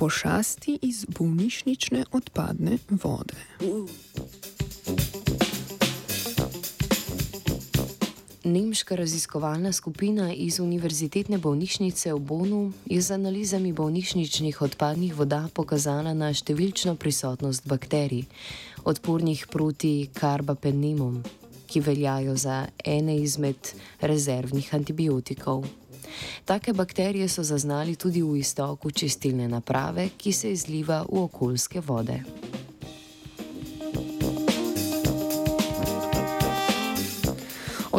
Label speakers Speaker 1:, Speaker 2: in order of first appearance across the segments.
Speaker 1: Pošasti iz bolnišnične odpadne vode.
Speaker 2: Nemška raziskovalna skupina iz Univerzitetne bolnišnice v Bonu je z analizami bolnišničnih odpadnih voda pokazala na številčno prisotnost bakterij, odpornih proti karbapenimom, ki veljajo za ene izmed rezervnih antibiotikov. Take bakterije so zaznali tudi v istoku čistilne naprave, ki se izliva v okoljske vode.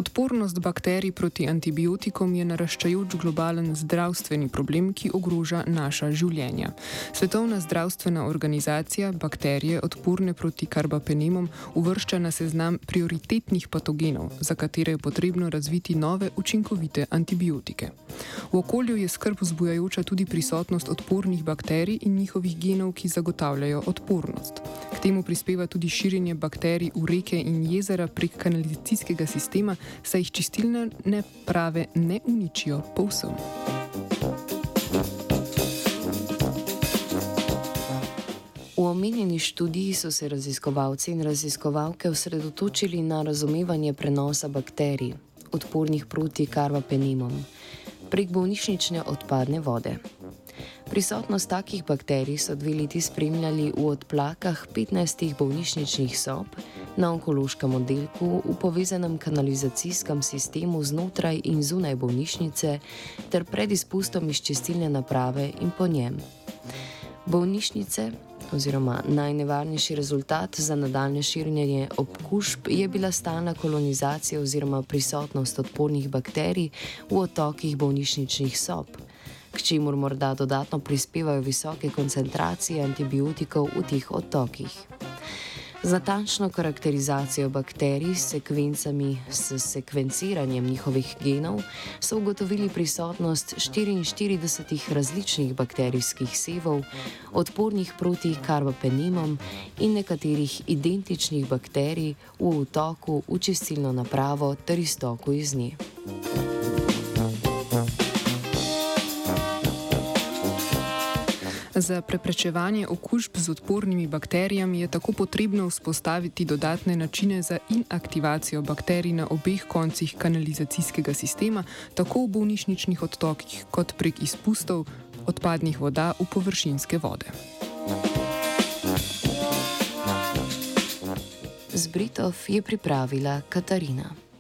Speaker 1: Odpornost bakterij proti antibiotikom je naraščajoč globalen zdravstveni problem, ki ogroža naša življenja. Svetovna zdravstvena organizacija bakterije odporne proti karbapenemom uvršča na seznam prioritetnih patogenov, za katere je potrebno razviti nove učinkovite antibiotike. V okolju je skrb vzbujajoča tudi prisotnost odpornih bakterij in njihovih genov, ki zagotavljajo odpornost. K temu prispeva tudi širjenje bakterij v reke in jezera prek kanalizacijskega sistema, saj jih čistilne naprave ne uničijo povsem.
Speaker 2: V omenjeni študiji so se raziskovalci in raziskovalke osredotočili na razumevanje prenosa bakterij, odpornih proti karvapenimom, prek bolnišnične odpadne vode. Prisotnost takih bakterij so dve leti spremljali v odplakah 15 bolnišničnih sob na onkološkem oddelku v povezanem kanalizacijskem sistemu znotraj in zunaj bolnišnice ter pred izpustom iz čistilne naprave in po njem. Bolnišnice, oziroma najnevarnejši rezultat za nadaljne širjenje okužb, je bila stalna kolonizacija oziroma prisotnost odpornih bakterij v otokih bolnišničnih sob k čemur morda dodatno prispevajo visoke koncentracije antibiotikov v teh otokih. Z natančno karakterizacijo bakterij s sekvencami, s sekvenciranjem njihovih genov, so ugotovili prisotnost 44 različnih bakterijskih sevov, odpornih proti karbapenimom in nekaterih identičnih bakterij v otoku v čistilno napravo ter iztoku iz nje.
Speaker 1: Za preprečevanje okužb z odpornimi bakterijami je tako potrebno vzpostaviti dodatne načine za inaktivacijo bakterij na obeh koncih kanalizacijskega sistema, tako v bolnišničnih odtokih kot prek izpustov odpadnih voda v površinske vode.
Speaker 2: Z Britov je pripravila Katarina.